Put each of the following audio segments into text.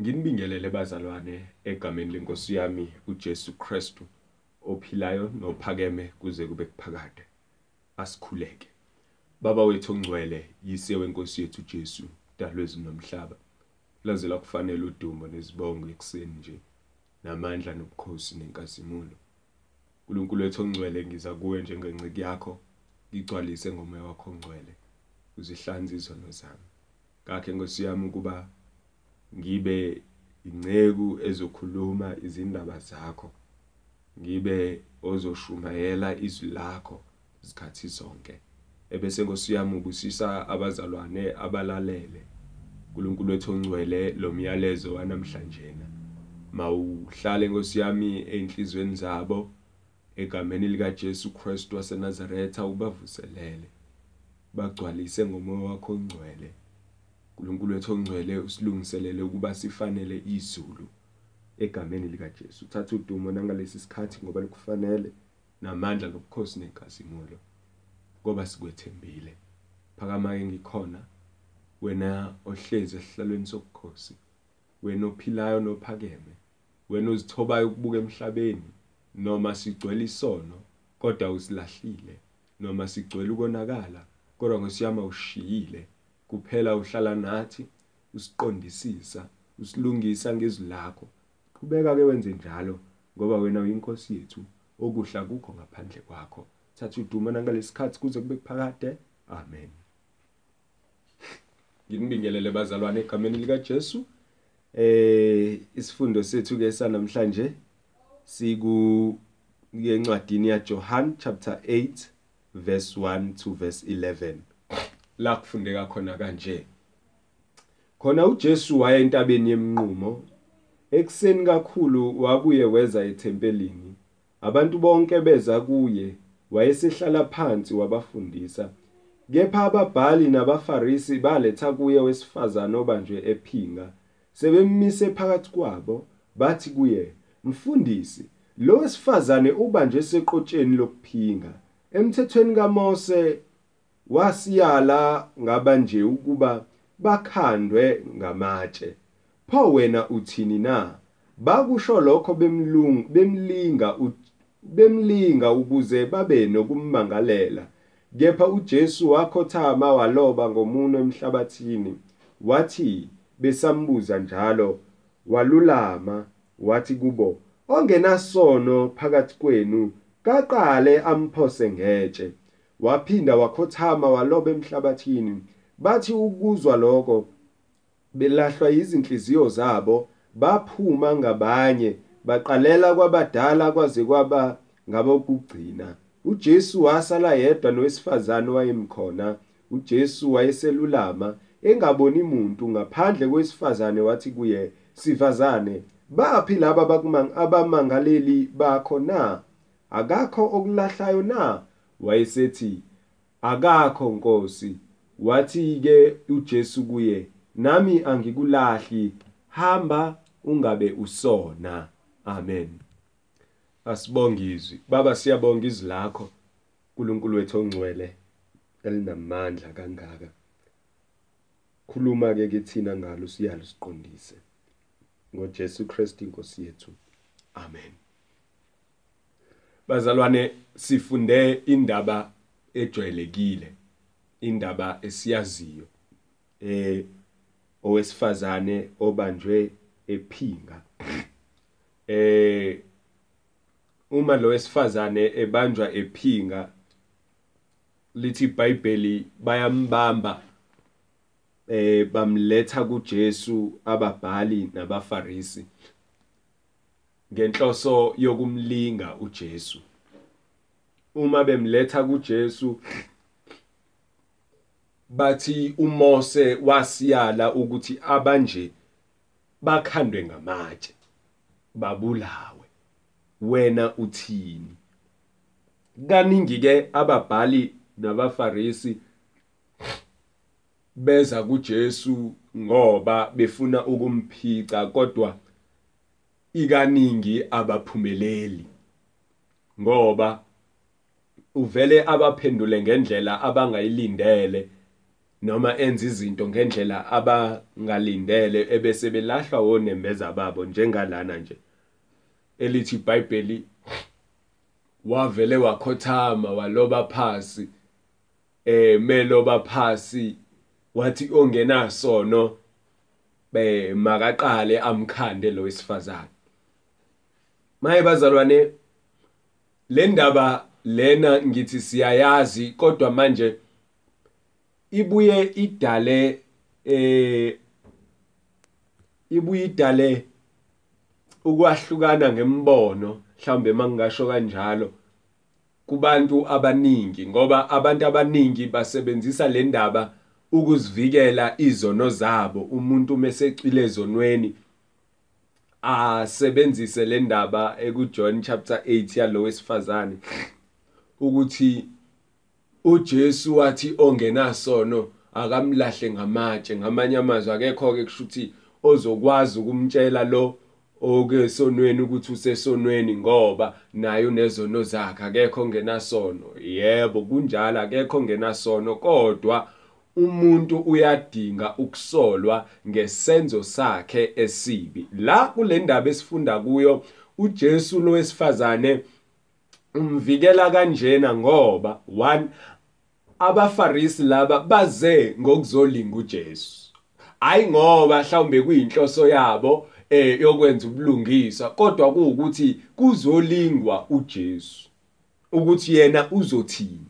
Nginibingelele bazalwane egameni lenkosi yami uJesu Kristu ophilayo nophakeme kuze kube kuphakade. Asikhuleke. Baba wethu ongcwele, yise wenkosi yethu Jesu, dalwezi nomhlaba. Lazela kufanele udumo nezibongo ekseni nje namandla nobukhosi nenkazimulo. uNkulunkulu wethu ongcwele ngiza kuwe njengenciki yakho ngigcwalise ngomoya wakho ongcwele uzihlanze izono zami. Ngakhe Nkosi yami ukuba ngibe inceku ezokhuluma izindaba zakho. Ngibe ozoshumayela izwi lakho izikhathi zonke. Ebese Nkosi yami ubusisa abazalwane abalalele. uNkulunkulu wethu ongcwele lo myalezo wanamhlanje mawuhlale Nkosi yami einhlizweni zabo egameni lika Jesu Kristu waseNazaretha ubavuselele bagcwalise ngomoya wakho ongcwele. uNkulunkulu wethu ongcwele usilungiselele ukuba sifanele izulu egameni lika Jesu thatha udumo nangalesi sikhathi ngoba likufanele namandla nobukhosi nenkazimulo ngoba sikwethembile. Phakama ke ngikhona wena ohlezi esihlalweni sobukhosi wena ophilayo nophakeme wena ozithobayo ukubuka emhlabeni noma sigcwele isono kodwa usilahlile noma sigcwele ukonakala kodwa ngosiyama ushiyile kuphela uhlala nathi usiqondisisa usilungisa ngezwi lakho qhubeka ke wenze njalo ngoba wena uyinkosi yethu okuhla kukho ngaphandle kwakho. Thatha uduma nangalesikhathi kuze kube kuphakade. Amen. Nginibingelele bazalwane egameni lika Jesu eh isifundo sethu ke sanamhlanje siku encwadini yaJohn chapter 8 verse 1 to verse 11 la kufundeka khona kanje. Khona uJesu waya entabeni yemnqumo. Ekseni kakhulu wabuye weza ethempelini. Abantu bonke beza kuye wayesehlala phansi wabafundisa. Kepha ababhali nabafarisi baletha kuye wesifazane obanjwe ephinga. Sebemmise phakathi kwabo bathi kuye mfundisi lo wesifazane ubanjwe seqotsheni lokuphinga. Emthethweni kaMose wasiyala ngabanje ukuba bakhandwe ngamatshe. Pho wena uthini na? Bakusho lokho bemlungu bemlinga bemlinga ukuze babe nokummangalela. Kepha uJesu wakhothama waloba ngomuno emhlabathini wathi besambuza njalo walulama wathi kubo ongenasono phakathi kwenu kaqale amphose ngetshe waphinda wakhothama waloba emhlabathini. Bathi ukuzwa lokho belahlwa izinhliziyo zabo baphuma ngabanye baqalela kwabadala kwaze kwaba ngabokugcina. uJesu wasala yedwa nowesifazane wayemkhona uJesu wayeselulama engaboni umuntu ngaphandle kwesifazane wathi kuye sivazane baphi laba abamangaleli bakho na? Akakho okulahlayo na? Wayesethi akakho Nkosi. Wathi ke uJesu kuye nami angikulahli hamba ungabe usona. Amen. Asibonga izwi baba siyabonga izwi lakho. uNkulunkulu wethu ongcwele elinamandla kangaka. Khuluma ke kithina ngalo siyalo siqondise. ngoJesu Kristu inkosi yethu. Amen. Bazalwane sifunde indaba ejwayelekile indaba esiyaziyo eh owesifazane obanjwe ephinga. Eh uma lo wesifazane ebanjwa ephinga lithi iBhayibheli bayambamba eh bamletha kuJesu ababhali nabafarisi. Ngenhloso yokumlinga uJesu. Uma bemletha kuJesu bathi uMose wasiyala ukuthi abanje bakhandwe ngamatshe babulawe. Wena uthini? Kaningi ke ababhali nabafarisi beza kuJesu ngoba befuna ukumphica kodwa ikaningi abaphumeleli ngoba uvele abaphendule ngendlela abangayilindele noma enza izinto ngendlela abangalindele ebese belahlwa wonembeza babo njengalana nje elithi iBhayibheli wavele wakhothama waloba phansi eh meloba phansi wathi ongenasono be makaqale amkhande lo wesifazane. Maye bazalwane le ndaba lena ngithi siyayazi kodwa manje ibuye idale eh ibuye idale ukwahlukana ngembono mhlambe mangingasho kanjalo kubantu abaningi ngoba abantu abaningi basebenzisa le ndaba ukuzivikela izono zabo umuntu mesecile ezonweni asebenzise le ndaba ekuJohn chapter 8 yalo wesifazane ukuthi uJesu wathi ongenasono akamlahle ngamatshe. Ngamanye amazwi akekho ke kushuthi ozokwazi ukumtshela lo okesonweni ukuthi usesonweni ngoba naye unezono zakhe. Akekho ongenasono. Yebo kunjalo akekho ongenasono kodwa umuntu uyadinga ukusolwa ngesenzo sakhe esibi. La kule ndaba esifunda kuyo uJesu lo wesifazane umvikela kanjena ngoba one abafarisi laba baze ngokuzolinga uJesu. Hayi ngoba mhlawumbe kuyinhloso yabo eh yokwenza ubulungisa kodwa kuukuthi kuzolingwa uJesu ukuthi yena uzothini.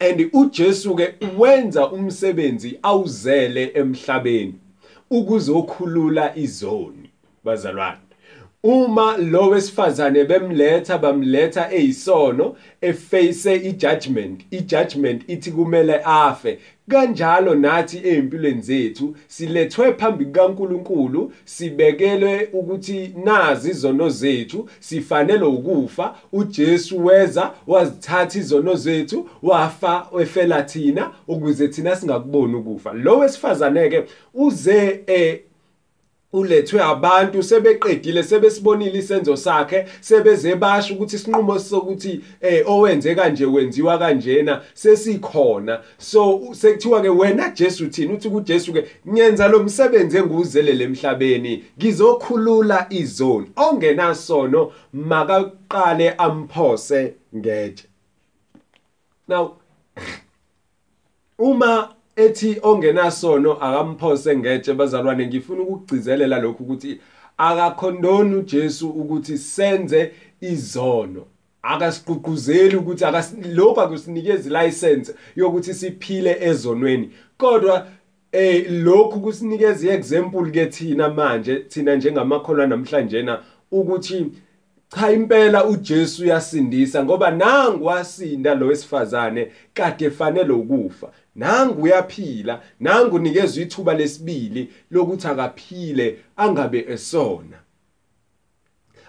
And uJesu ke wenza umsebenzi awuzele emhlabeni ukuzokhulula izoni bazalwane. Uma lo wesifazane bemletha bamletha eyisono eface ijudgment. Ijudgment ithi kumele afe. Kanjalo nathi ezimpilweni zethu silethwe phambi kaNkuluNkulu sibekelwe ukuthi nazi izono zethu sifanele ukufa uJesu weza wazithatha izono zethu wafa efela thina ukuze thina singakuboni ukufa. Lo wesifazane ke uze eh ulethwe abantu sebeqedile sebesibonile isenzo sakhe sebeze basho ukuthi isinqumo sokuthi eh owenze kanje wenziwa kanjena sesikhona. So sekuthiwa ke wena Jesu thina uthi kuJesu ke nyenza lo msebenzi enguzelele emhlabeni ngizokhulula izoni. Ongenasono makaqale amphose ngetshe now uma ethi ongenasono akamphose ngetshe bazalwane ngifuna ukugcizelela lokhu ukuthi akakhondoni uJesu ukuthi senze izono. Akasiqhuquzeli ukuthi lokho akusinikezi license yokuthi siphile ezonweni. Kodwa eh lokhu kusinikeza iexample ke thina manje thina njengamakholwa namhlanje na ukuthi cha impela uJesu uyasindisa ngoba nangu wasinda lo wesifazane kade fanele ukufa nangu uyaphila nangu nikezwe ithuba lesibili lokuthi akaphile angabe esona.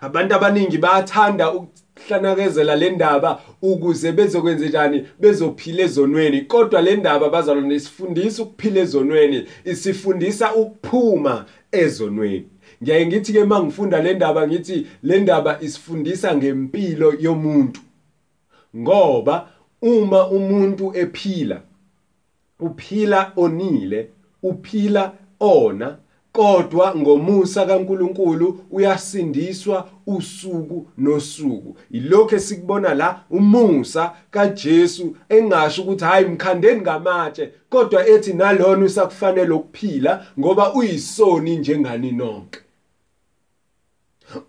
Abantu abaningi bayathanda ukuhlanakezela le ndaba ukuze bezokwenza njani? Bezophila ezonweni. Kodwa le ndaba bazalwane isifundisa ukuphila ezonweni isifundisa ukuphuma ezonweni. Ngiyaye ngithi ke mangifunda le ndaba ngithi le ndaba isifundisa ngempilo yomuntu. Ngoba uma umuntu ephila uphila onile uphila ona kodwa ngomusa kaNkuluNkulu uyasindiswa usuku nosuku. Ilokho esikubona la umusa kaJesu engasho ukuthi hayi mkhandeni ngamatshe kodwa ethi nalona usakufanele ukuphila ngoba uyisoni njengani nonke.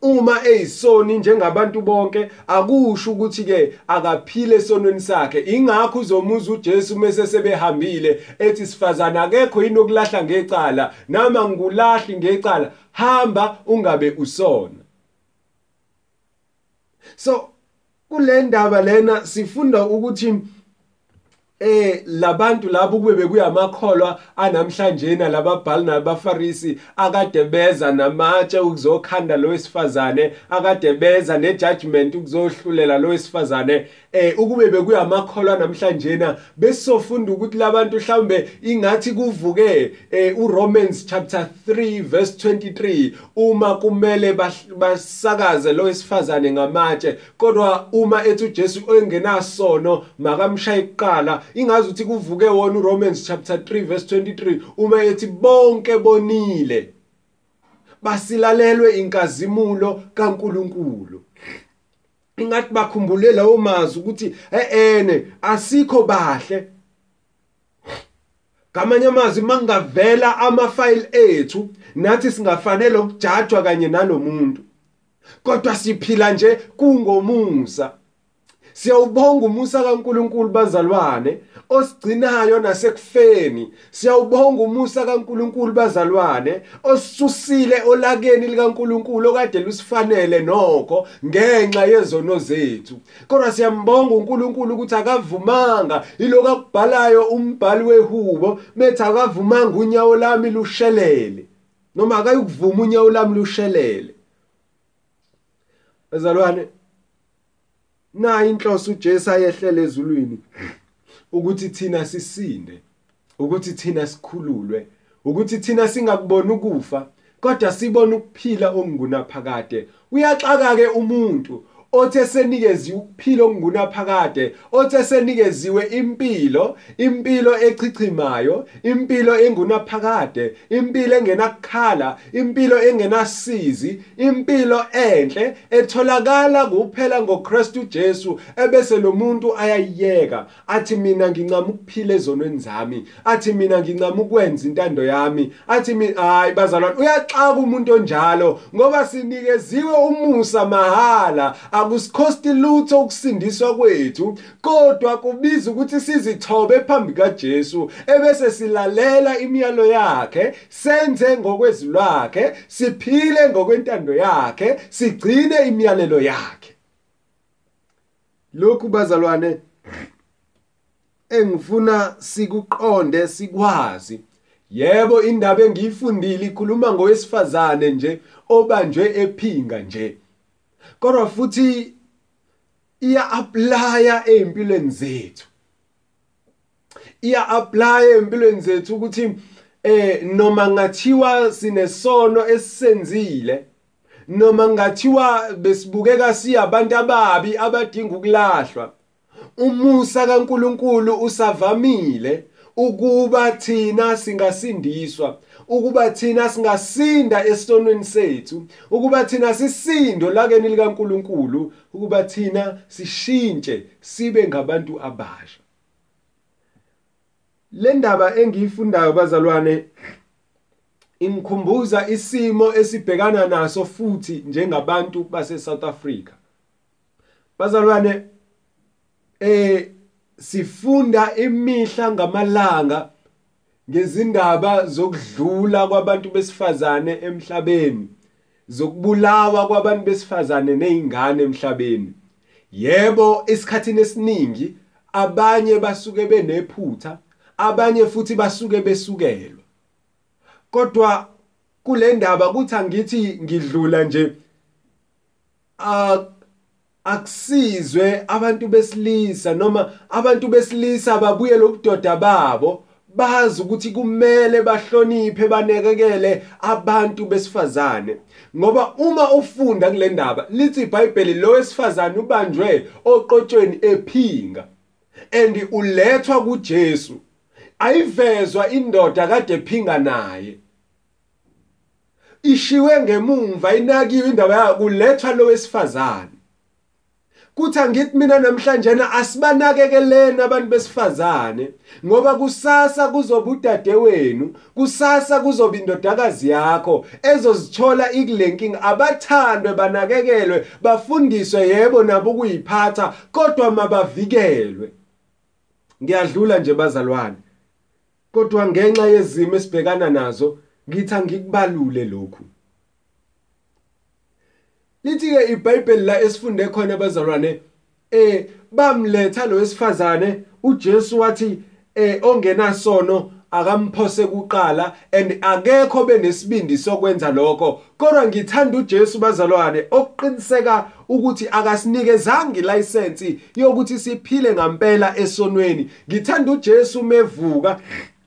Uma eyisoni njengabantu bonke akusho ukuthi ke akaphile esonweni sakhe. Ingakho uzomuza uJesu mase sebehambile ethi sifazana akekho yini okulahla ngecala? Nama ngulahli ngecala? Hamba ungabe usona. So kule ndaba lena sifunda ukuthi eh labantu labo kube bekuyamakholwa anamhlanje nalababhali nabafarisi akade beza namatshe ukuzokhanda lo wesifazane akade beza nejudgment ukuzohlulela lo wesifazane. Eh ukube bekuyamakholwa namhlanje na besofunda ukuthi labantu mhlawumbe ingathi kuvuke eh uRomans chapter 3 verse 23 uma kumele basakaze lo wesifazane ngamatshe kodwa uma ethi uJesu engenasono makamshaye iqala ingazi ukuthi kuvuke wona uRomans chapter 3 verse 23 uma ethi bonke bonile basilalelwe inkazimulo kaNkuluNkulu. Ingathi bakhumbule lawo mazwi ukuthi eene asikho bahle. Ngamanye amazwi mangavela amafayili ethu nathi singafanele ukujajwa kanye nalomuntu. Kodwa siphila nje kungomusa. Siyawubonga umusa kaNkuluNkulu bazalwane osigcinayo nasekufeni. Siyawubonga umusa kaNkuluNkulu bazalwane osisusile olakeni likaNkuluNkulu okade lusifanele nokho ngenxa yezono zethu. Kodwa siyambonga uNkuluNkulu ukuthi akavumanga iloko akubhalayo umbhali wehubo methi akavumanga unyawo lami lushelele noma akayikuvuma unyawo lami lushelele. Bazalwane na inhloso uJesu ayehlele ezulwini ukuthi thina sisinde ukuthi thina sikhululwe ukuthi thina singakuboni ukufa kodwa sibone ukuphila okungunaphakade. Uyaxaka ke umuntu othe senikeziwe ukuphila okungunaphakade othe senikeziwe impilo impilo echichimayo impilo engunaphakade impilo engenakukhala impilo engenasizi impilo enhle etholakala kuphela ngoKristu Jesu ebese lo muntu ayayiyeka. Athi mina ngincama ukuphila ezonweni zami. Athi mina ngincama ukwenza intando yami. Athi mina hayi bazalwane uyaxaka umuntu onjalo ngoba sinikeziwe umusa mahala. Akusikhosti lutho ukusindiswa kwethu kodwa kubiza ukuthi sizithobe phambi kaJesu ebese silalela imiyalo yakhe senze ngokwezwi lwakhe siphile ngokwentando yakhe sigcine imiyalelo yakhe. Lokhu bazalwane engifuna sikuqonde sikwazi. Yebo indaba engiyifundile ikhuluma ngowesifazane nje obanjwe ephinga nje. Kodwa futhi iya applya empilweni zethu. Iya apply empilweni zethu ukuthi eh noma ngathiwa sinesono esisenzile noma ngathiwa besibukeka siyabantu ababi abadinga ukulahlwa umusa kaNkuluNkulu usavamile ukuba thina singasindiswa. Ukuba thina singasinda esonweni sethu ukuba thina sisindo lakeni likaNkuluNkulu ukuba thina sishintshe sibe ngabantu abasha. Le ndaba engiyifundayo bazalwane ingikhumbuza isimo esibhekana naso futhi njengabantu base South Africa. Bazalwane eh sifunda imihla ngamalanga ngezindaba zokudlula kwabantu besifazane emhlabeni zokubulawa kwabantu besifazane nezingane emhlabeni. Yebo esikhatini esiningi abanye basuke benephutha abanye futhi basuke besukelwa kodwa kule ndaba kuthi angithi ngidlula nje akusizwe abantu besilisa noma abantu besilisa babuye lobudoda babo. Bazi ukuthi kumele bahloniphe banekekele abantu besifazane. Ngoba uma ufunda kule ndaba lithi iBhayibheli lo wesifazane ubanjwe oqotshweni ephinga and ulethwa kuJesu ayivezwa indoda kade ephinga naye. Ishiwe ngemumva inakiwe indaba yayo kulethwa lo wesifazane kuthi angithi mina namhlanje asibanakekeleni abantu besifazane ngoba kusasa kuzoba udade wenu kusasa kuzoba indodakazi yakho ezozithola ikulenking abathandwe banakekelwe bafundiswe yebo nabo ukuyiphatha kodwa mabavikelwe. Ngiyadlula nje bazalwane. Kodwa ngenxa yezimo esibhekana nazo ngithi angikubalule lokhu. Lithi ke iBhayibheli la esifunde khona abazalwane eh bamletha lo wesifazane uJesu wathi eh ongenasono akamphose kuqala and akekho benesibindi sokwenza lokho. Kodwa ngithanda uJesu bazalwane okuqiniseka ukuthi akasinikezanga ilicense yokuthi siphile ngempela esonweni. Ngithanda uJesu mevuka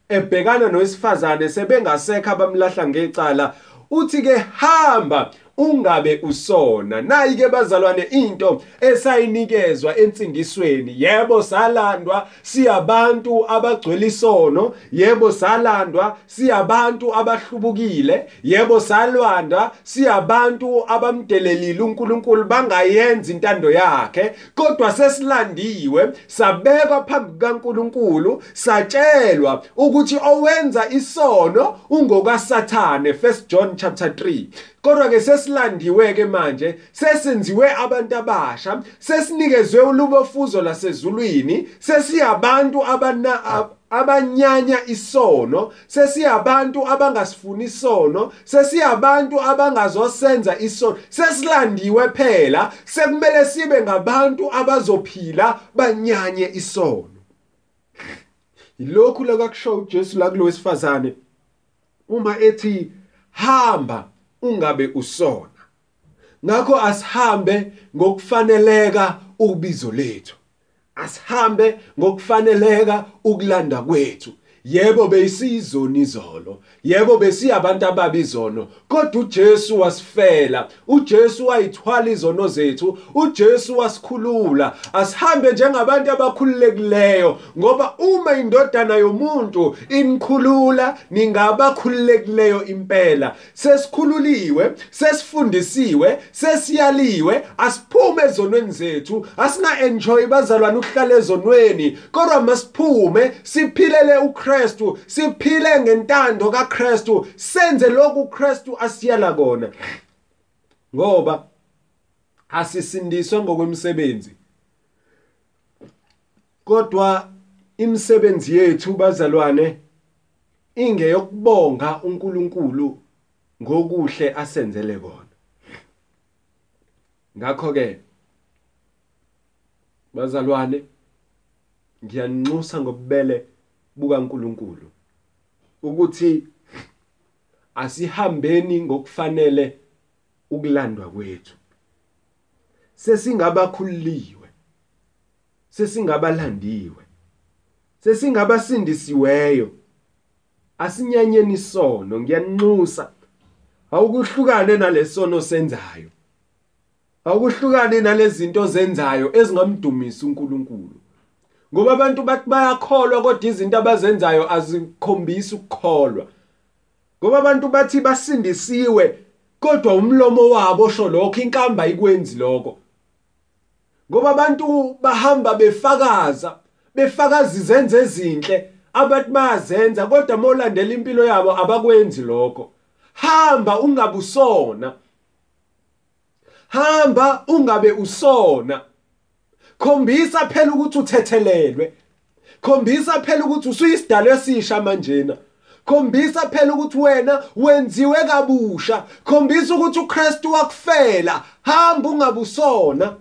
ebhekana nowesifazane sebengasekho abamlahla ngecala. Uthi ke hamba ungabe usona. Nayi ke bazalwane into esayinikezwa ensindisweni yebo salandwa siyabantu abagcwele isono yebo salandwa siyabantu abahlubukile yebo salwanda siyabantu abamdelelile uNkulunkulu bangayenza intando yakhe. Kodwa sesilandiwe sabekwa phambi kaNkulunkulu satshelwa ukuthi owenza isono ungokasathane 1 John chapter 3 Kodwa ke sesilandiwe ke manje sesenziwe abantu abasha sesinikezwe ulubofuzo lasezulwini sesiyabantu abana abanyanya isono sesiyabantu abangasifuni isono sesiyabantu abangazosenza isono sesilandiwe phela sekumele sibe ngabantu abazophila banyanye isono. Ilokhu lakakusho uJesu la kulowesifazane uma ethi hamba ungabe usona. Ngakho asihambe ngokufaneleka ubizo lethu. Asihambe ngokufaneleka ukulanda kwethu. Yebo beyisizoni izolo. Yebo besiyabantu ababizono kodwa uJesu wasifela. uJesu wayithwala izono zethu. uJesu wasikhulula. Asihambe njengabantu abakhululekileyo ngoba uma indodana yomuntu inikhulula ningabakhululekileyo impela. Sesikhululiwe sesifundisiwe sesiyaliwe asiphume ezonweni zethu. Asinga enjoy bazalwane ukuhlala ezonweni kodwa masiphume siphilele uKristu siphile ngentando kaKristu senze lokhu uKristu asiyala kona. Ngoba asisindiswe ngokwemsebenzi kodwa imisebenzi yethu bazalwane ingeyokubonga uNkulunkulu ngokuhle asenzele kona. Ngakho ke bazalwane ngiyanxusa ngobubele bukaNkulunkulu ukuthi asihambeni ngokufanele ukulandwa kwethu. Sesingabakhululiwe sesingabalandiwe sesingabasindisiweyo asinyanyeni isono ngiyanxusa. Awukuhlukane nalesono senzayo. Awukuhlukane nalezinto zenzayo ezingamdumisi uNkulunkulu. Ngoba abantu bathi bayakholwa kodwa izinto abazenzayo azikhombisi ukukholwa. Ngoba abantu bathi basindisiwe kodwa umlomo wabo osho lokho inkamba ikwenzi lokho. Ngoba abantu bahamba befakaza befakaza izenze ezinhle abathi bayazenza kodwa molandela impilo yabo abakwenzi lokho. Hamba ungabe usona. Hamba ungabe usona. Khombisa phela ukuthi uthethelelwe. Khombisa phela ukuthi usuyisidalo esisha manjena. Khombisa phela ukuthi wena wenziwe kabusha. Khombisa ukuthi uKristu wakufela. Hamba ungabusona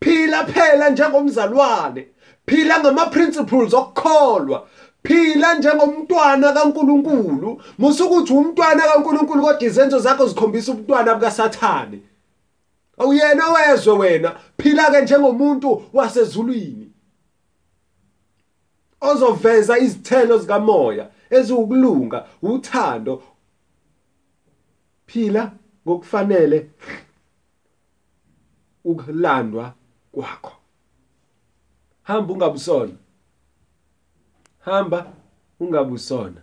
phila phela njengomzalwane. Phila ngama principles okukholwa. Phila njengomntwana kaNkuluNkulu. Musukuthi umntwana kaNkuluNkulu kodwa izenzo zakho zikhombisa ubutwana bukaSathane. Awuyena wezwe wena. Phila ke njengomuntu wasezulwini. Ozoveza izithelo zikamoya eziwukulunga uthando phila ngokufanele ukulandwa kwakho. Hamba ungabusona. Hamba ungabusona.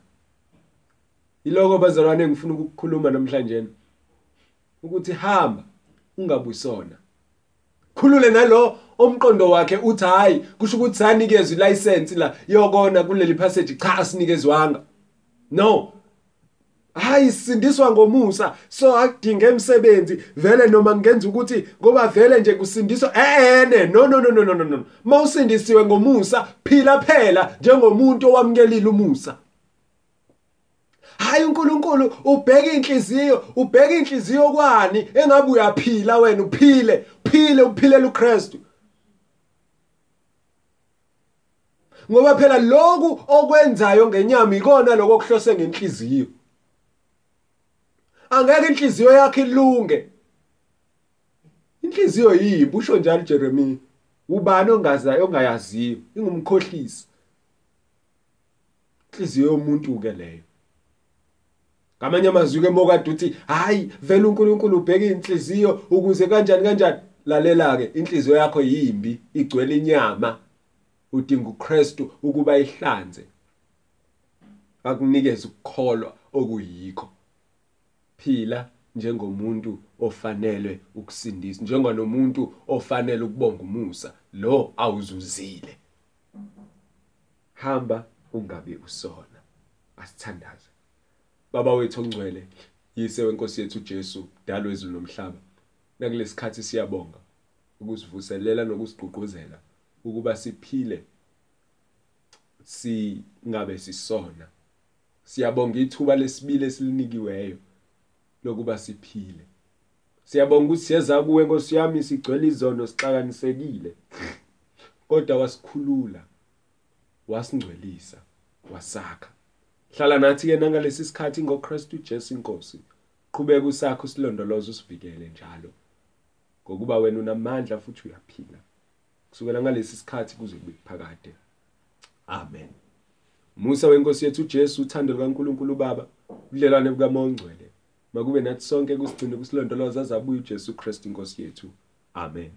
Iloko bazalwane ngifuna ukukhuluma namhlanje. Ukuthi hamba. Ungabusona khulule nalo omqondo wakhe uthi hayi kusho ukuthi sanikezwe ilicense la yokona kuleli passage cha asinikezwanga. No. Hayi sindiswa ngomusa so akudinga emsebenzi vele noma ngenza ukuthi ngoba vele nje kusindiswa ehene no no no no no no mawusindisiwe ngomusa phila phela njengomuntu owamkelile umusa. Hayi uNkulunkulu ubheka inhliziyo ubheka inhliziyo kwani engabe uyaphila wena uphile phile uphilela uKristu. Ngoba phela lokhu okwenzayo ngenyama ikona lokho okuhlose ngenhliziyo. Angeke inhliziyo yakhe ilunge. Inhliziyo yimbi usho njalo Jeremiah. Ubani ongazayo ongayaziyo? Ingumkhohlisi. Inhliziyo yomuntu ke leyo. Ngamanye amazwi ke mokade uthi hayi vele uNkulunkulu ubheka inhliziyo ukuze kanjani kanjani. Lalela ke inhliziyo yakho yimbi igcwele inyama udinga uKristu ukuba ihlanze. Akunikeze ukukholwa okuyikho. Phila njengomuntu ofanele ukusindisa njenganomuntu ofanele ukubonga umusa. Lo awuzuzile. Hamba ungabe usona. Asithandaze. Baba wethu ongcwele yise wenkosi yethu uJesu dalo ezulu nomhlaba. Nakulesikhathi siyabonga ukusivuselela nokusigqugquzela ukuba siphile singabe sisona. Siyabonga ithuba lesibili esilinikiweyo lokuba siphile. Siyabonga ukuthi siyeza kuwe Nkosi yami sigcwele izono sixakanisekile. Kodwa wasikhulula wasingcwelisa wasakha. Hlala nathi ke nangalesi sikhathi ngoKristu Jesu inkosi. Qhubeka usakho silondoloze usivikele njalo. Ngokuba wena unamandla futhi uyaphila. Kusukela ngalesi sikhathi kuze kube phakade. Amen. Musa wenkosi yethu uJesu uthando likaNkuluNkulu Baba ubudlelwane bukaMongcwele. Makube nathi sonke kusigcine kusilondoloza azabuye uJesu Kristu inkosi yethu. Amen.